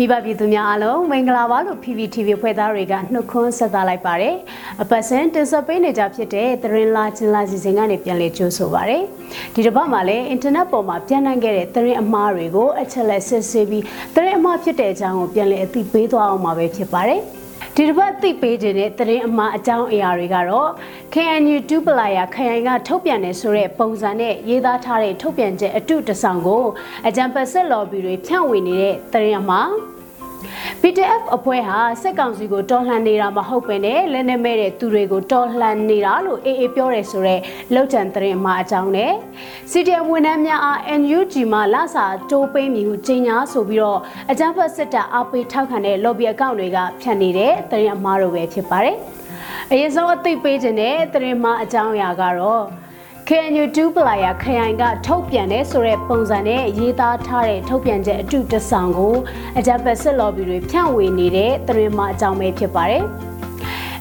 မိဘပြည်သူများအားလုံးမင်္ဂလာပါလို့ PPTV ဖွဲ့သားတွေကနှုတ်ခွန်းဆက်သလိုက်ပါတယ်။အပတ်စဉ်တင်ဆက်ပေးနေကြဖြစ်တဲ့သတင်းလာချင်းလာစီစဉ်ကနေပြန်လည်ကြိုးဆိုပါရယ်။ဒီတစ်ပတ်မှာလည်းအင်တာနက်ပေါ်မှာပြန့်နှံ့ခဲ့တဲ့သတင်းအမှားတွေကိုအချက်လက်စစ်ဆေးပြီးသတင်းအမှားဖြစ်တဲ့အကြောင်းကိုပြန်လည်အသိပေးသွားအောင်မှာပဲဖြစ်ပါတယ်။ ဒီတစ်ပတ်သိပေးခြင်းတဲ့သတင်းအမှားအကြောင်းအရာတွေကတော့ KNU ဒူပလာယာခရိုင်ကထုတ်ပြန်တယ်ဆိုတဲ့ပုံစံနဲ့ရေးသားထားတဲ့ထုတ်ပြန်ချက်အတုတဆောင်ကိုအကြံပတ်ဆက်လော်ဘီတွေဖြန့်ဝေနေတဲ့သတင်းအမှား PDF အဖွဲ့ဟာစက်ကောင်စီကိုတော်လှန်နေတာမဟုတ်ပဲနဲ့လက်နက်မဲ့တဲ့သူတွေကိုတော်လှန်နေတာလို့အေးအေးပြောတယ်ဆိုတော့လောက်ချန်သတင်းမှာအကြောင်းနဲ့ CDM ဝန်ထမ်းများအား NUG မှာလစာတိုးပေးမည်ဟုကြေညာဆိုပြီးတော့အကြမ်းဖက်စစ်တပ်အပိထောက်ခံတဲ့ lobby အကောင့်တွေကဖြန့်နေတဲ့သတင်းအမှားတွေပဲဖြစ်ပါတယ်။အရင်ဆုံးအသိပေးခြင်းတဲ့သတင်းမှာအကြောင်းအရာကတော့ KNU 2 player ခရိုင်ကထုတ်ပြန်တဲ့ဆိုတဲ့ပုံစံနဲ့ရေးသားထားတဲ့ထုတ်ပြန်ချက်အတုတဆောင်ကိုအကြပ်ပတ်စစ်လော်ဘီတွေဖြန့်ဝေနေတဲ့သတင်းမှအကြောင်းပဲဖြစ်ပါတယ်။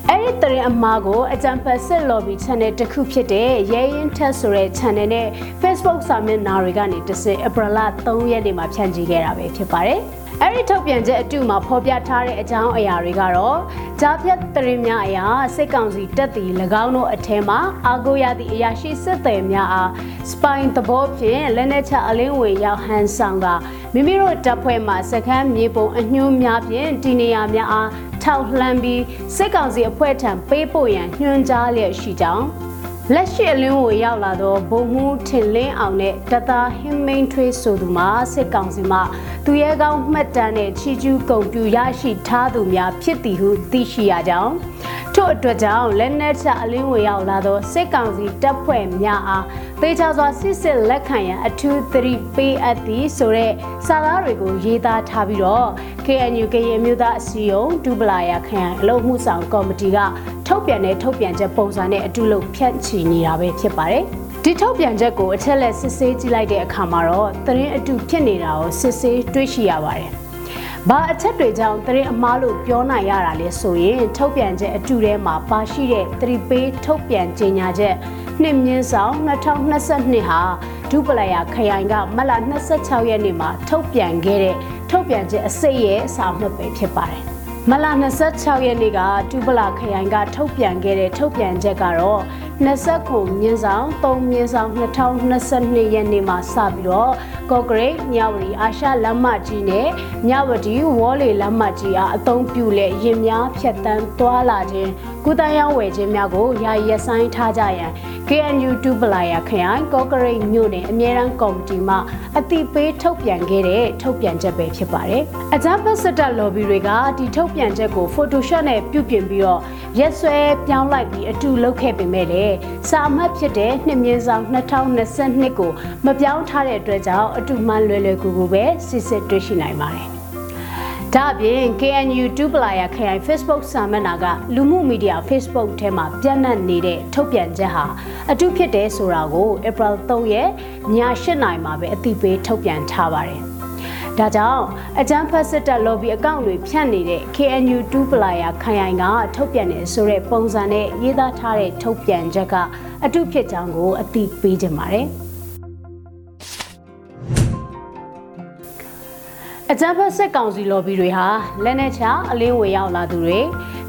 အဲ့ဒီသတင်းအမှားကိုအကြံဖတ်စစ် lobby channel တစ်ခုဖြစ်တဲ့ရဲရင်ထက်ဆိုတဲ့ channel နဲ့ Facebook စာမျက်နှာတွေကနေတစ်စက် April 3ရက်နေ့မှာဖြန့်ချိခဲ့တာပဲဖြစ်ပါတယ်။အဲ့ဒီထုတ်ပြန်ချက်အတူမှာဖော်ပြထားတဲ့အကြောင်းအရာတွေကတော့ကြားဖြတ်တရင်များအရာစစ်ကောင်စီတက်တီ၎င်းတို့အထက်မှာအာကိုရသည့်အရာရှိစစ်သည်များအားစပိုင်သဘောဖြင့်လက်နက်ချအလင်းဝေရောက်ဟန်ဆောင်ကမိမိတို့တပ်ဖွဲ့မှစခန်းမြေပုံအညွှန်းများဖြင့်တီနေယာများအား ထောက်လှမ်းပြီးစစ်ကောင်စီအဖွဲ့ထံပေးပို့ရန်ညွှန်ကြားလျက်ရှိကြောင်းလက်ရှိအလင်းကိုရောက်လာသောဘုံမှုထင်လင်းအောင်နဲ့တသားဟင်းမိန်ထွေးဆိုသူမှာစစ်ကောင်စီမှသူရဲကောင်းမှတ်တမ်းနဲ့ချီကျူးကုန်ပြူရရှိထားသူများဖြစ်သည်ဟုသိရှိရကြောင်းထို့အတွက်ကြောင့်လက်နက်ချအလင်းဝင်ရောက်လာသောစစ်ကောင်စီတပ်ဖွဲ့များအား သေချာစွာစစ်စစ်လက်ခံရန်အထူးသတိပေးအပ်သည်ဆိုတဲ့စာသားတွေကိုရေးသားထားပြီးတော့ KNU ကရင်မျိုးသားအစည်းအရုံးဒူပလာယာခရိုင်အလုံးမှုဆောင်ကော်မတီကထုတ်ပြန်တဲ့ထုတ်ပြန်ချက်ပုံစံနဲ့အတူလို့ဖြန့်ချီနေတာပဲဖြစ်ပါတယ်။ဒီထုတ်ပြန်ချက်ကိုအချက်လက်စစ်ဆေးကြည့်လိုက်တဲ့အခါမှာတော့သတင်းအတူဖြစ်နေတာကိုစစ်ဆေးတွေ့ရှိရပါတယ်။ဘာအချက်တွေကြောင့်သတင်းအမှားလို့ပြောနိုင်ရတာလဲဆိုရင်ထုတ်ပြန်ချက်အတူထဲမှာပါရှိတဲ့သတိပေးထုတ်ပြန်ကြေညာချက် နှစ်မြင်းဆောင်2022ဟာဒုပလယာခရိုင်ကမလ26ရက်နေ့မှာထုတ်ပြန်ခဲ့တဲ့ထုတ်ပြန်ချက်အစိတ်ရဲ့အစာမှတ်ပဲဖြစ်ပါတယ်။မလ26ရက်နေ့ကတူပလာခရိုင်ကထုတ်ပြန်ခဲ့တဲ့ထုတ်ပြန်ချက်ကတော့29မြင်းဆောင်3မြင်းဆောင်2022ရက်နေ့မှာစပြီးတော့ကော့ဂရိတ်မြဝတီအာရှလမ်းမကြီးနဲ့မြဝတီဝေါ်လေလမ်းမကြီးအားအသုံးပြုလက်ရင်များဖြတ်တန်းသွားလာခြင်းကုသရေးဝယ်ခြင်းများကိုယာယီရပ်ဆိုင်းထားကြရန် KNU တူပလာယာခရိုင်ကော့ဂရိတ်မြို့နယ်အမြဲတမ်းကော်မတီမှအတိပေးထုတ်ပြန်ခဲ့တဲ့ထုတ်ပြန်ချက်ပဲဖြစ်ပါတယ်။အကြမ်းဖက်စစ်တပ် lobby တွေကဒီထုတ်ပြန်ချက်ကို Photoshop နဲ့ပြုပြင်ပြီးတော့ရက်စွဲပြောင်းလိုက်ပြီးအတူလုပ်ခဲ့ပေမဲ့လည်းစာအမှတ်ဖြစ်တဲ့နှစ်မြင့်ဆောင်2022ကိုမပြောင်းထားတဲ့အတွက်ကြောင့်အတူမှန်လွယ်လွယ်ကူကူပဲစစ်စစ်တွေ့ရှိနိုင်ပါတယ်။ ဒါ့အပြင် KNU 2 player ခရိုင် Facebook စာမျက်နှာကလူမှုမီဒီယာ Facebook ထဲမှာပြန့်နှံ့နေတဲ့ထုတ်ပြန်ချက်ဟာအတူဖြစ်တဲ့ဆိုတာကို April 3ရက်ည8:00နာရီမှာပဲအသိပေးထုတ်ပြန်ထားပါတယ်။ဒါကြောင့်အကြမ်းဖက်စစ်တပ် lobby အကောင့်တွေဖြန့်နေတဲ့ KNU 2 player ခရိုင်ကထုတ်ပြန်နေဆိုတဲ့ပုံစံနဲ့ရေးသားထားတဲ့ထုတ်ပြန်ချက်ကအတုဖြစ်ကြောင်းကိုအသိပေးကြပါတယ် အကြမ်းဖက်စစ်ကောင်စီ lobby တွေဟာလက်နက်ချအလင်းဝေရောက်လာသူတွေ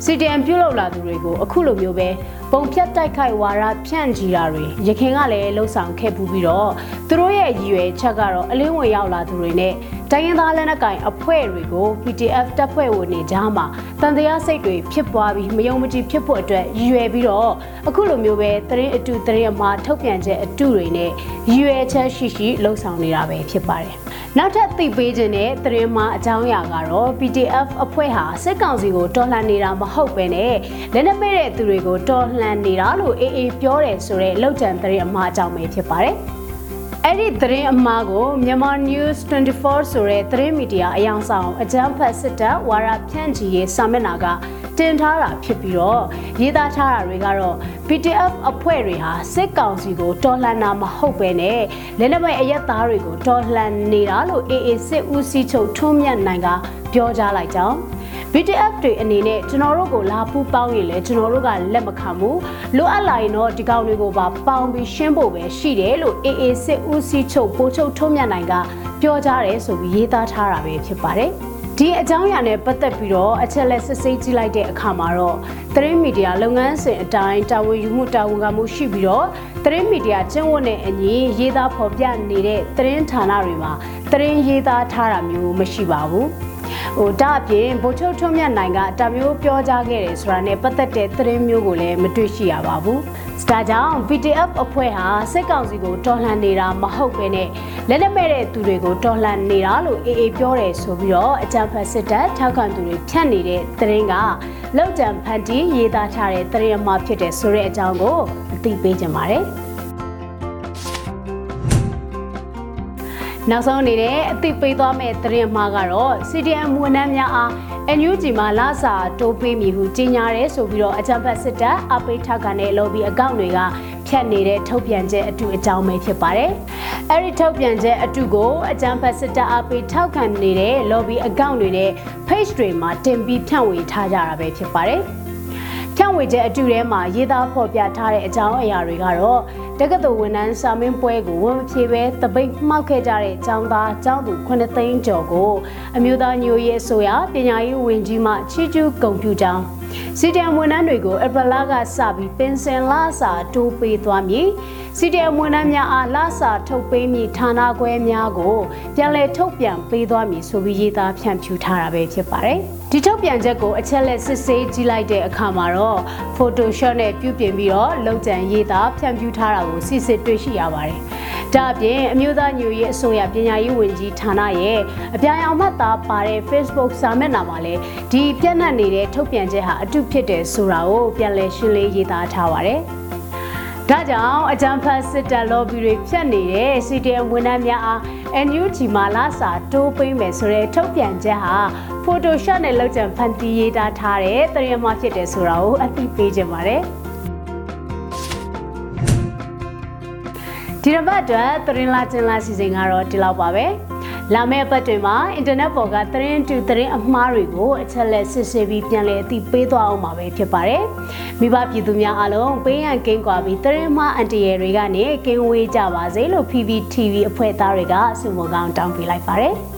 CDM ပြုတ်လောက်လာသူတွေကိုအခုလိုမျိုးပဲ ပုံဖြတ်တိုက်ခိုက်ဝါဒဖြန့်ချီတာတွေရခင်ကလည်းလှုပ်ဆောင်ခဲ့ပူးပြီးတော့သူတို့ရဲ့ရည်ရွယ်ချက်ကတော့အလင်းဝင်ရောက်လာသူတွေနဲ့တိုင်းရင်းသားလက်နက်ကိုင်အဖွဲ့တွေကို PDF တပ်ဖွဲ့ဝင်တွေကြားမှာတန်တရားစိတ်တွေဖြစ်ပွားပြီးမယုံမကြည်ဖြစ်ဖို့အတွက်ရည်ရွယ်ပြီးတော့အခုလိုမျိုးပဲသတင်းအတူသတင်းအမှားထုတ်ပြန်ချက်အတူတွေနဲ့ရည်ရွယ်ချက်ရှိရှိလှုပ်ဆောင်နေတာပဲဖြစ်ပါတယ်။နောက်ထပ်သိပေးခြင်းတဲ့သတင်းမှာအကြောင်းအရာကတော့ PDF အဖွဲ့ဟာစစ်ကောင်စီကိုတော်လှန်နေတာမဟုတ်ပဲနဲ့လက်နက်မဲ့တဲ့သူတွေကိုတော်လှန်နေတာလို့အေးအေးပြောတယ်ဆိုတဲ့လောက်ကျန်သတင်းအမှားအကြောင်းပဲဖြစ်ပါတယ်။အဲ့ဒီသတင်းအမှားကိုမြန်မာ News 24ဆိုတဲ့သတင်းမီဒီယာအယောင်ဆောင်အကြမ်းဖက်စစ်တပ်ဝါရဖြန့်ချီရေးစာမျက်နှာကတင်ထားတာဖြစ်ပြီးတော့ရေးသားထားတာတွေကတော့ PDF အဖွဲ့တွေဟာစစ်ကောင်စီကိုတော်လှန်တာမဟုတ်ပဲနဲ့လက်နက်မဲ့အရက်သားတွေကိုတော်လှန်နေတာလို့ AA စစ်ဦးစီးချုပ်ထွန်းမြတ်နိုင်ကပြောကြားလိုက်ကြောင်း BTF တွေအနေနဲ့ကျွန်တော်တို့ကိုလာပူပေါင်းရင်လည်းကျွန်တော်တို့ကလက်မခံဘူးလိုအပ်လာရင်တော့ဒီကောင်တွေကိုပါပေါင်းပြီးရှင်းဖို့ပဲရှိတယ်လို့ AA စစ်ဦးစီးချုပ်ပိုးချုပ်ထုံးမြတ်နိုင်ကပြောကြားတယ်ဆိုပြီးရေးသားထားတာပဲဖြစ်ပါတယ်ဒီအကြောင်းအရာနဲ့ပတ်သက်ပြီးတော့အချက်လက်စစ်ဆေးကြည့်လိုက်တဲ့အခါမှာတော့သတင်းမီဒီယာလုပ်ငန်းစဉ်အတိုင်းတာဝန်ယူမှုတာဝန်ခံမှုရှိပြီးတော့သတင်းမီဒီယာကျင့်ဝတ်နဲ့အညီရေးသားဖော်ပြနေတဲ့သတင်းဌာနတွေမှာသတင်းရေးသားထားတာမျိုးမရှိပါဘူး ဟိုဒါအပြင်ဗိုလ်ချုပ်ထွန်းမြတ်နိုင်ကတာမျိုးပြောကြားခဲ့တယ်ဆိုတာနဲ့ပတ်သက်တဲ့သတင်းမျိုးကိုလည်းမတွေ့ရှိရပါဘူး။ဒါကြောင့် PDF အဖွဲ့ဟာစစ်ကောင်စီကိုတော်လှန်နေတာမဟုတ်ဘဲနဲ့လက်လက်မဲ့တဲ့သူတွေကိုတော်လှန်နေတာလို့အေးအေးပြောတယ်ဆိုပြီးတော့အကြံဖတ်စစ်တပ်ထောက်ခံသူတွေဖြတ်နေတဲ့သတင်းကလောက်တံဖန်တီးရေးသားထားတဲ့သတင်းအမှားဖြစ်တဲ့ဆိုတဲ့အကြောင်းကိုအသိပေးကြပါမယ်။ နောက်ဆုံးအနေနဲ့အသိပေးသွားမယ့်သတင်းမှာကတော့ CDM ဝန်ထမ်းများအား NUG မှာလာစာတိုးပေးမည်ဟုကြေညာရဲဆိုပြီးတော့အကြံဖတ်စစ်တပ်အပိထောက်ကန်တဲ့ lobby အကောင့်တွေကဖြတ်နေတဲ့ထုတ်ပြန်ချက်အတူအကြောင်းပဲဖြစ်ပါတယ်။အဲဒီထုတ်ပြန်ချက်အတူကိုအကြံဖတ်စစ်တပ်အပိထောက်ကန်နေတဲ့ lobby အကောင့်တွေနဲ့ page တွေမှာတင်ပြီးဖြန့်ဝေထားကြတာပဲဖြစ်ပါတယ်။ဖြန့်ဝေချက်အတူထဲမှာရေးသားဖော်ပြထားတဲ့အကြောင်းအရာတွေကတော့ တက္ကသိုလ်ဝန်ထမ်းစာမင်းပွဲကိုဝန်မဖြေပဲတပိတ်မှောက်ခဲ့ကြတဲ့ကျောင်းသားကျောင်းသူ9သိန်းကျော်ကိုအမျိုးသားညိုရေးအစိုးရပညာရေးဝန်ကြီးမှချီးကျူးဂုဏ်ပြုကြောင်း စီတံဝန်ထမ်းတွေကိုအပလာကစပြီးပင်စင်လာစာတိုးပေးသွားမည်စီတံဝန်ထမ်းများအားလာစာထုတ်ပေးမည်ဌာနခွဲများကိုပြန်လည်ထုတ်ပြန်ပေးသွားမည်ဆိုပြီးရေးသားဖြန့်ဖြူးထားတာပဲဖြစ်ပါတယ်ဒီထုတ်ပြန်ချက်ကိုအချက်လက်စစ်ဆေးကြည့်လိုက်တဲ့အခါမှာတော့ Photoshop နဲ့ပြုပြင်ပြီးတော့လုံခြံရေးသားဖြန့်ဖြူးထားတာကိုစစ်စစ်တွေ့ရှိရပါတယ်။ ဒါအပြင်အမျိုးသားညွရေးအစိုးရပညာရေးဝန်ကြီးဌာနရဲ့အပြာရောင်မှတ်သားပါတဲ့ Facebook စာမျက်နှာမှာလည်းဒီပြန့်နှံ့နေတဲ့ထုတ်ပြန်ချက်ဟာအတုဖြစ်တယ်ဆိုတာကိုပြန်လည်ရှင်းလင်းရေးသားထားပါတယ်။ဒါကြောင့်အကြံဖတ်စစ်တပ် lobby တွေဖြတ်နေတဲ့ CDM ဝန်ထမ်းများအား NUG မှာလာစာတိုးပေးမယ်ဆိုတဲ့ထုတ်ပြန်ချက်ဟာ Photoshop နဲ့လောက်ကျန်ဖန်တီးရေးသားထားတဲ့သတင်းမှဖြစ်တယ်ဆိုတာကိုအသိပေးခြင်းပါတယ် ဒီတစ်ပတ်အတွက်သတင်းလာကျင်လာစီစဉ်ကတော့ဒီလောက်ပါပဲ။လာမယ့်အပတ်တွေမှာအင်တာနက်ပေါ်ကသတင်းတူသတင်းအမှားတွေကိုအချက်လက်စစ်ဆေးပြီးပြန်လည်အသိပေးသွားအောင်ပါပဲဖြစ်ပါတယ်။မိဘပြည်သူများအားလုံးပေးရန်ကင်းကွာပြီးသတင်းမှားအန်တီရယ်တွေကနေကင်းဝေးကြပါစေလို့ PPTV အဖွဲ့သားတွေကဆုမွန်ကောင်းတောင်းပေးလိုက်ပါတယ်။